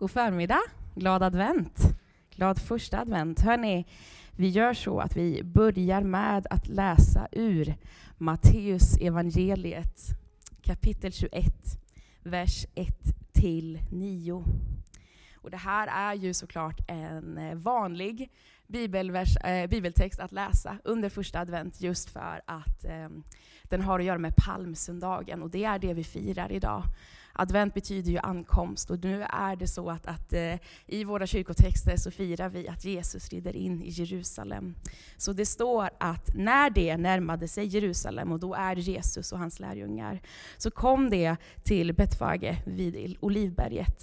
God förmiddag, glad advent, glad första advent. Hörni, vi gör så att vi börjar med att läsa ur Matteus evangeliet kapitel 21, vers 1 till 9. Och det här är ju såklart en vanlig bibelvers, äh, bibeltext att läsa under första advent just för att äh, den har att göra med palmsöndagen och det är det vi firar idag. Advent betyder ju ankomst och nu är det så att, att eh, i våra kyrkotexter så firar vi att Jesus rider in i Jerusalem. Så det står att när det närmade sig Jerusalem, och då är Jesus och hans lärjungar, så kom det till Betfage vid Olivberget.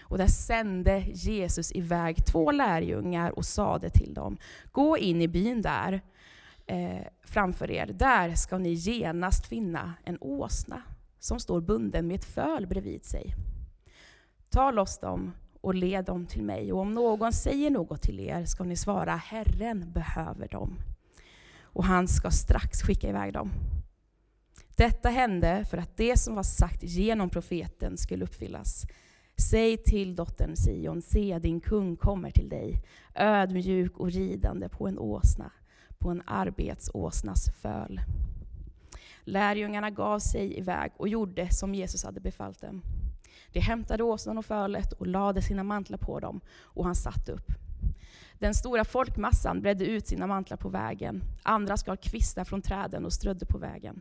Och där sände Jesus iväg två lärjungar och sade till dem, gå in i byn där eh, framför er, där ska ni genast finna en åsna som står bunden med ett föl bredvid sig. Ta loss dem och led dem till mig, och om någon säger något till er ska ni svara Herren behöver dem, och han ska strax skicka iväg dem. Detta hände för att det som var sagt genom profeten skulle uppfyllas. Säg till dottern Sion, se din kung kommer till dig, ödmjuk och ridande på en åsna, på en arbetsåsnas föl. Lärjungarna gav sig iväg och gjorde som Jesus hade befallt dem. De hämtade åsnan och fölet och lade sina mantlar på dem, och han satt upp. Den stora folkmassan bredde ut sina mantlar på vägen. Andra skar kvistar från träden och strödde på vägen.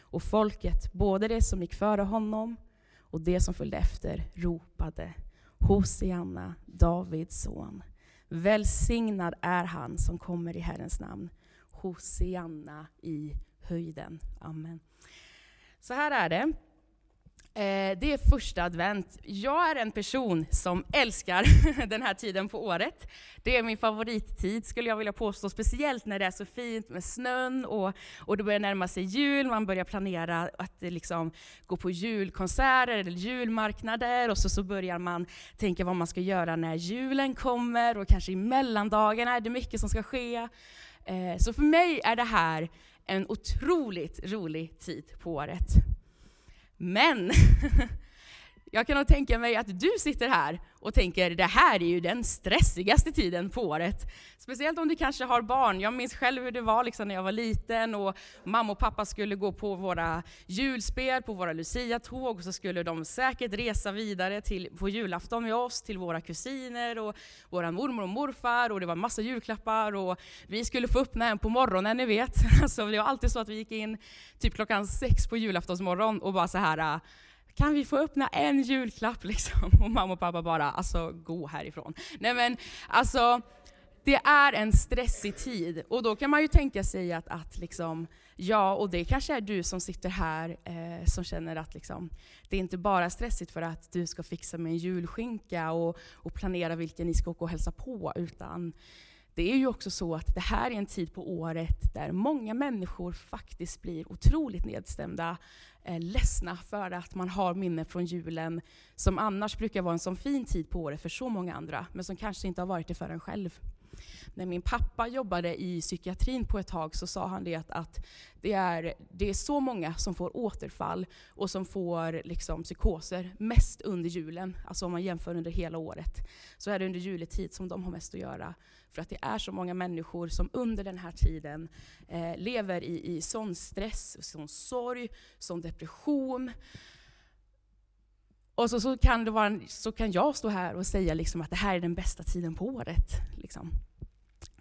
Och folket, både det som gick före honom och det som följde efter, ropade Hosianna, Davids son. Välsignad är han som kommer i Herrens namn. Hosianna i höjden. Amen. Så här är det. Eh, det är första advent. Jag är en person som älskar den här tiden på året. Det är min favorittid skulle jag vilja påstå, speciellt när det är så fint med snön och, och det börjar närma sig jul, man börjar planera att eh, liksom gå på julkonserter eller julmarknader och så, så börjar man tänka vad man ska göra när julen kommer och kanske i mellandagarna är det mycket som ska ske. Eh, så för mig är det här en otroligt rolig tid på året. Men jag kan nog tänka mig att du sitter här och tänker det här är ju den stressigaste tiden på året. Speciellt om du kanske har barn. Jag minns själv hur det var liksom när jag var liten och mamma och pappa skulle gå på våra julspel, på våra Lucia-tåg och så skulle de säkert resa vidare till, på julafton med oss till våra kusiner och våra mormor och morfar och det var massa julklappar och vi skulle få öppna en på morgonen, ni vet. Alltså det var alltid så att vi gick in typ klockan sex på julaftonsmorgon och bara så här kan vi få öppna en julklapp liksom? Och mamma och pappa bara, alltså gå härifrån. Nej men alltså, det är en stressig tid. Och då kan man ju tänka sig att, att liksom, ja, och det kanske är du som sitter här eh, som känner att liksom, det är inte bara stressigt för att du ska fixa med en julskinka och, och planera vilka ni ska åka och hälsa på, utan det är ju också så att det här är en tid på året där många människor faktiskt blir otroligt nedstämda, eh, ledsna för att man har minnen från julen som annars brukar vara en sån fin tid på året för så många andra, men som kanske inte har varit det för en själv. När min pappa jobbade i psykiatrin på ett tag så sa han det att, att det, är, det är så många som får återfall och som får liksom psykoser mest under julen. Alltså om man jämför under hela året så är det under juletid som de har mest att göra. För att det är så många människor som under den här tiden eh, lever i, i sån stress, sån sorg, sån depression. Och så, så, kan det vara, så kan jag stå här och säga liksom att det här är den bästa tiden på året. Liksom.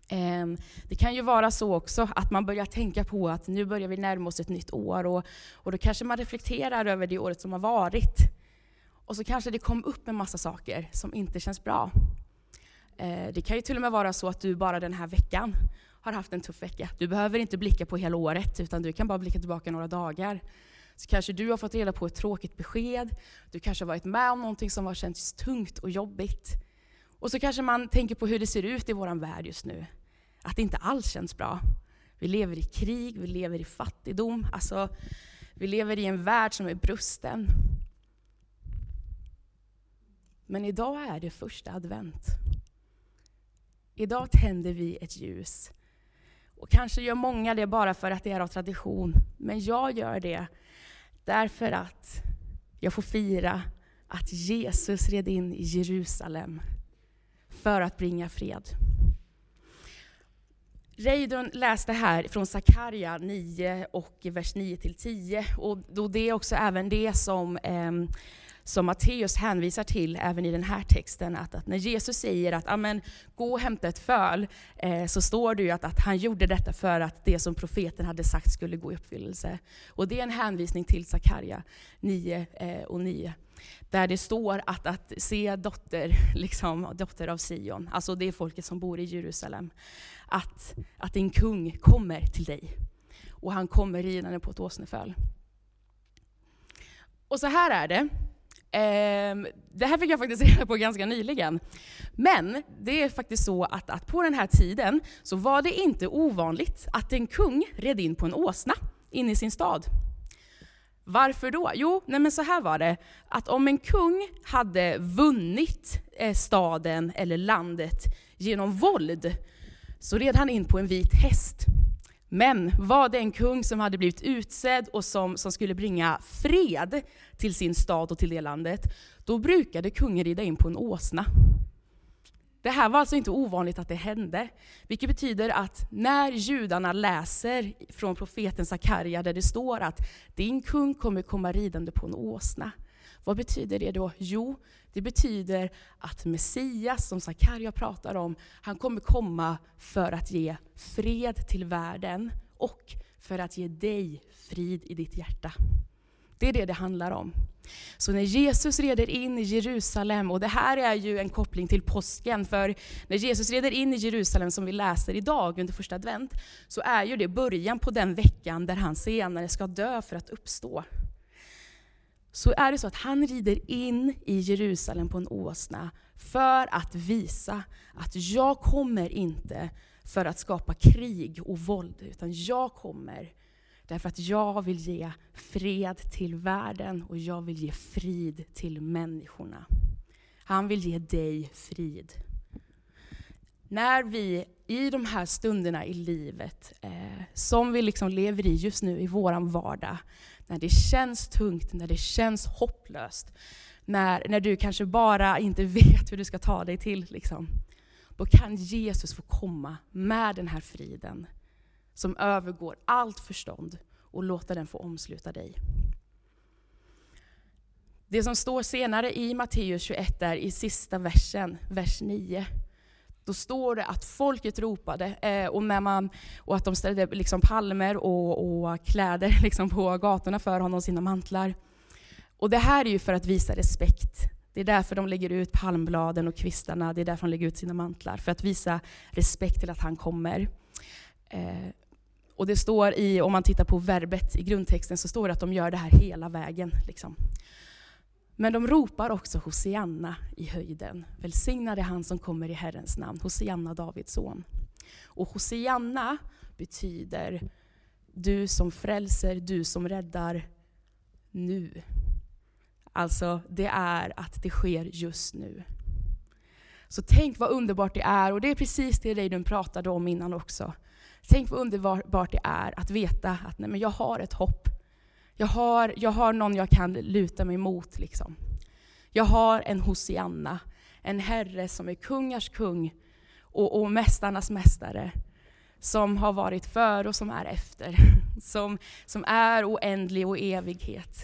Ehm, det kan ju vara så också att man börjar tänka på att nu börjar vi närma oss ett nytt år och, och då kanske man reflekterar över det året som har varit. Och så kanske det kom upp en massa saker som inte känns bra. Eh, det kan ju till och med vara så att du bara den här veckan har haft en tuff vecka. Du behöver inte blicka på hela året, utan du kan bara blicka tillbaka några dagar. Så kanske du har fått reda på ett tråkigt besked, du kanske har varit med om någonting som har känts tungt och jobbigt. Och så kanske man tänker på hur det ser ut i vår värld just nu att det inte alls känns bra. Vi lever i krig, vi lever i fattigdom, alltså, vi lever i en värld som är brusten. Men idag är det första advent. Idag tänder vi ett ljus. Och kanske gör många det bara för att det är av tradition, men jag gör det därför att jag får fira att Jesus red in i Jerusalem för att bringa fred. Reidun läste här från Sakarja 9 och vers 9 till 10. Och då det är också även det som, eh, som Matteus hänvisar till även i den här texten. Att, att när Jesus säger att Amen, gå och hämta ett föl, eh, så står det ju att, att han gjorde detta för att det som profeten hade sagt skulle gå i uppfyllelse. Och det är en hänvisning till Sakarja 9 eh, och 9 där det står att, att se dotter, liksom, dotter av Sion, alltså det är folket som bor i Jerusalem, att, att din kung kommer till dig. Och han kommer ridande på ett åsneföl. Och så här är det. Um, det här fick jag faktiskt reda på ganska nyligen. Men det är faktiskt så att, att på den här tiden så var det inte ovanligt att en kung red in på en åsna in i sin stad. Varför då? Jo, nej men så här var det, att om en kung hade vunnit eh, staden eller landet genom våld, så red han in på en vit häst. Men var det en kung som hade blivit utsedd och som, som skulle bringa fred till sin stad och till det landet, då brukade kungen rida in på en åsna. Det här var alltså inte ovanligt att det hände, vilket betyder att när judarna läser från profeten Sakarja där det står att din kung kommer komma ridande på en åsna. Vad betyder det då? Jo, det betyder att Messias, som Sakarja pratar om, han kommer komma för att ge fred till världen och för att ge dig frid i ditt hjärta. Det är det det handlar om. Så när Jesus reder in i Jerusalem, och det här är ju en koppling till påsken, för när Jesus reder in i Jerusalem som vi läser idag under första advent, så är ju det början på den veckan där han senare ska dö för att uppstå. Så är det så att han rider in i Jerusalem på en åsna för att visa att jag kommer inte för att skapa krig och våld, utan jag kommer Därför att jag vill ge fred till världen och jag vill ge frid till människorna. Han vill ge dig frid. När vi i de här stunderna i livet, eh, som vi liksom lever i just nu i vår vardag, när det känns tungt, när det känns hopplöst, när, när du kanske bara inte vet hur du ska ta dig till, liksom, då kan Jesus få komma med den här friden som övergår allt förstånd och låta den få omsluta dig. Det som står senare i Matteus 21, är i sista versen, vers 9, då står det att folket ropade eh, och, när man, och att de ställde liksom palmer och, och kläder liksom på gatorna för honom, sina mantlar. Och det här är ju för att visa respekt. Det är därför de lägger ut palmbladen och kvistarna, det är därför de lägger ut sina mantlar, för att visa respekt till att han kommer. Eh, och det står i, om man tittar på verbet i grundtexten, så står det att de gör det här hela vägen. Liksom. Men de ropar också Hosianna i höjden. Välsignade han som kommer i Herrens namn, Hosianna Davids son. Och Hosianna betyder du som frälser, du som räddar nu. Alltså, det är att det sker just nu. Så tänk vad underbart det är, och det är precis det Reidun pratade om innan också. Tänk vad underbart det är att veta att nej, men jag har ett hopp. Jag har, jag har någon jag kan luta mig mot. Liksom. Jag har en Hosianna, en Herre som är kungars kung och, och mästarnas mästare. Som har varit före och som är efter. Som, som är oändlig och evighet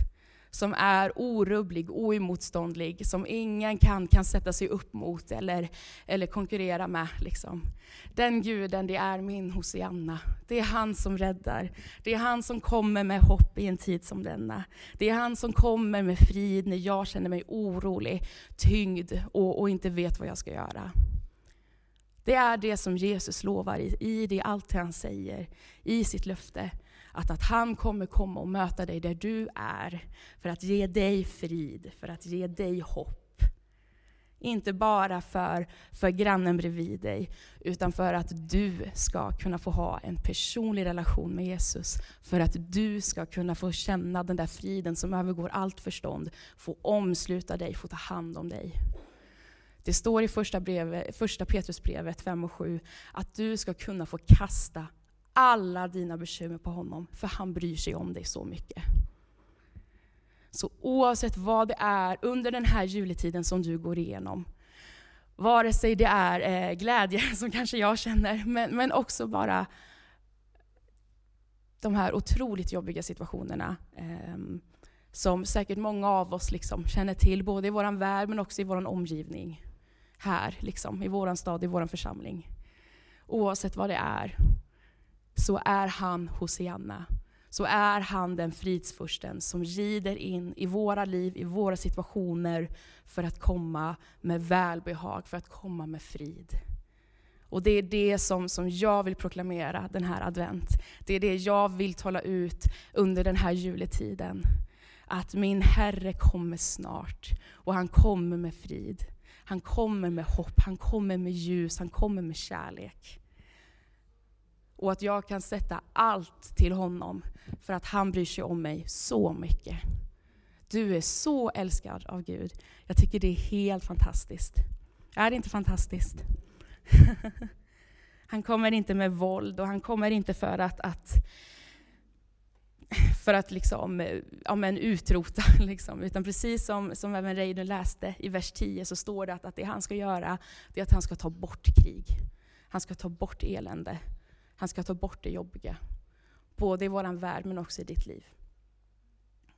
som är orubblig, oemotståndlig, som ingen kan, kan sätta sig upp mot eller, eller konkurrera med. Liksom. Den guden, det är min Hosianna. Det är han som räddar. Det är han som kommer med hopp i en tid som denna. Det är han som kommer med frid när jag känner mig orolig, tyngd och, och inte vet vad jag ska göra. Det är det som Jesus lovar i, i det allt han säger, i sitt löfte att, att han kommer komma och möta dig där du är för att ge dig frid, för att ge dig hopp. Inte bara för, för grannen bredvid dig, utan för att du ska kunna få ha en personlig relation med Jesus. För att du ska kunna få känna den där friden som övergår allt förstånd, få omsluta dig, få ta hand om dig. Det står i första, brevet, första Petrusbrevet 5 och 7 att du ska kunna få kasta alla dina bekymmer på honom, för han bryr sig om dig så mycket. Så oavsett vad det är under den här juletiden som du går igenom, vare sig det är eh, glädje som kanske jag känner, men, men också bara de här otroligt jobbiga situationerna eh, som säkert många av oss liksom känner till, både i vår värld men också i vår omgivning. Här, liksom, i vår stad, i vår församling. Oavsett vad det är, så är han Hosianna. Så är han den fridsfursten som rider in i våra liv, i våra situationer, för att komma med välbehag, för att komma med frid. Och det är det som, som jag vill proklamera den här advent. Det är det jag vill tala ut under den här juletiden. Att min Herre kommer snart och han kommer med frid. Han kommer med hopp, han kommer med ljus, han kommer med kärlek. Och att jag kan sätta allt till honom för att han bryr sig om mig så mycket. Du är så älskad av Gud. Jag tycker det är helt fantastiskt. Är det inte fantastiskt? han kommer inte med våld och han kommer inte för att, att för att liksom, ja, men utrota. Liksom. Utan precis som, som även Reidun läste i vers 10 så står det att, att det han ska göra, det är att han ska ta bort krig. Han ska ta bort elände. Han ska ta bort det jobbiga. Både i vår värld men också i ditt liv.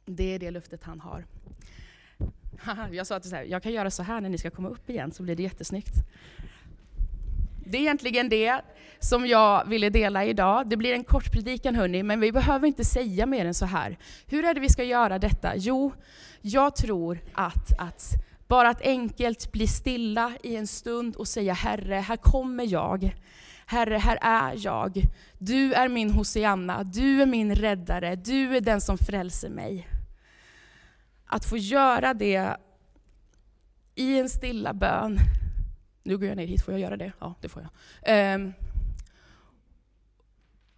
Det är det löftet han har. Jag sa att jag kan göra så här när ni ska komma upp igen så blir det jättesnyggt. Det är egentligen det som jag ville dela idag. Det blir en kort predikan hörni, men vi behöver inte säga mer än så här. Hur är det vi ska göra detta? Jo, jag tror att, att bara att enkelt bli stilla i en stund och säga Herre, här kommer jag. Herre, här är jag. Du är min Hosianna, du är min räddare, du är den som frälser mig. Att få göra det i en stilla bön, nu går jag ner hit, får jag göra det? Ja, det får jag. Um,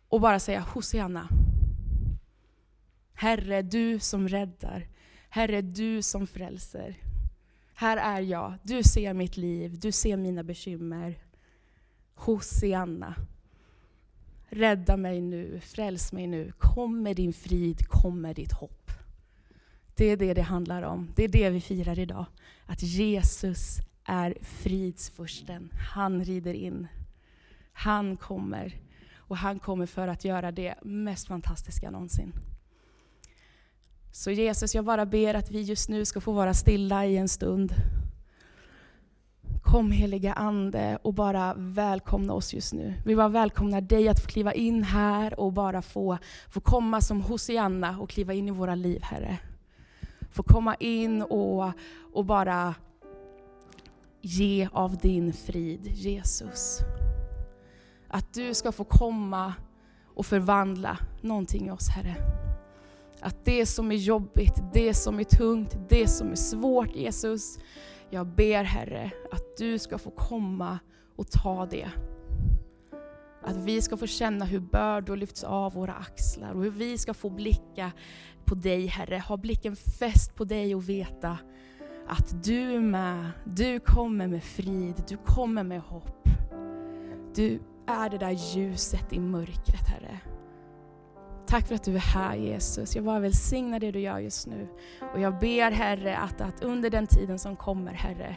och bara säga Hosianna. Herre, du som räddar. Herre, du som frälser. Här är jag. Du ser mitt liv, du ser mina bekymmer. Hosianna. Rädda mig nu, fräls mig nu. Kom med din frid, kom med ditt hopp. Det är det det handlar om. Det är det vi firar idag. Att Jesus är fridsfursten. Han rider in. Han kommer. Och han kommer för att göra det mest fantastiska någonsin. Så Jesus, jag bara ber att vi just nu ska få vara stilla i en stund. Kom heliga Ande och bara välkomna oss just nu. Vi bara välkomnar dig att få kliva in här och bara få, få komma som Hosianna och kliva in i våra liv, Herre. Få komma in och, och bara ge av din frid, Jesus. Att du ska få komma och förvandla någonting i oss, Herre. Att det som är jobbigt, det som är tungt, det som är svårt, Jesus, jag ber Herre att du ska få komma och ta det. Att vi ska få känna hur bördor lyfts av våra axlar och hur vi ska få blicka på dig Herre, ha blicken fäst på dig och veta att du är med, du kommer med frid, du kommer med hopp. Du är det där ljuset i mörkret Herre. Tack för att du är här Jesus. Jag bara välsignar det du gör just nu. Och jag ber Herre att, att under den tiden som kommer Herre,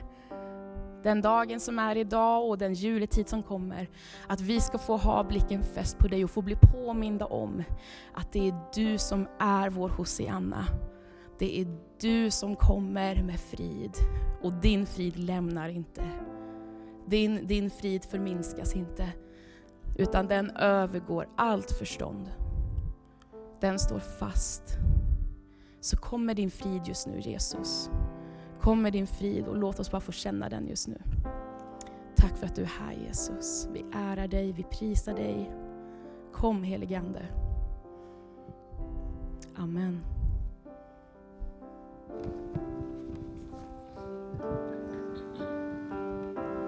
den dagen som är idag och den juletid som kommer, att vi ska få ha blicken fäst på dig och få bli påminda om att det är du som är vår Hosianna. Det är du som kommer med frid och din frid lämnar inte. Din, din frid förminskas inte, utan den övergår allt förstånd den står fast. Så kom med din frid just nu Jesus. Kom med din frid och låt oss bara få känna den just nu. Tack för att du är här Jesus. Vi ärar dig, vi prisar dig. Kom heligande. Amen.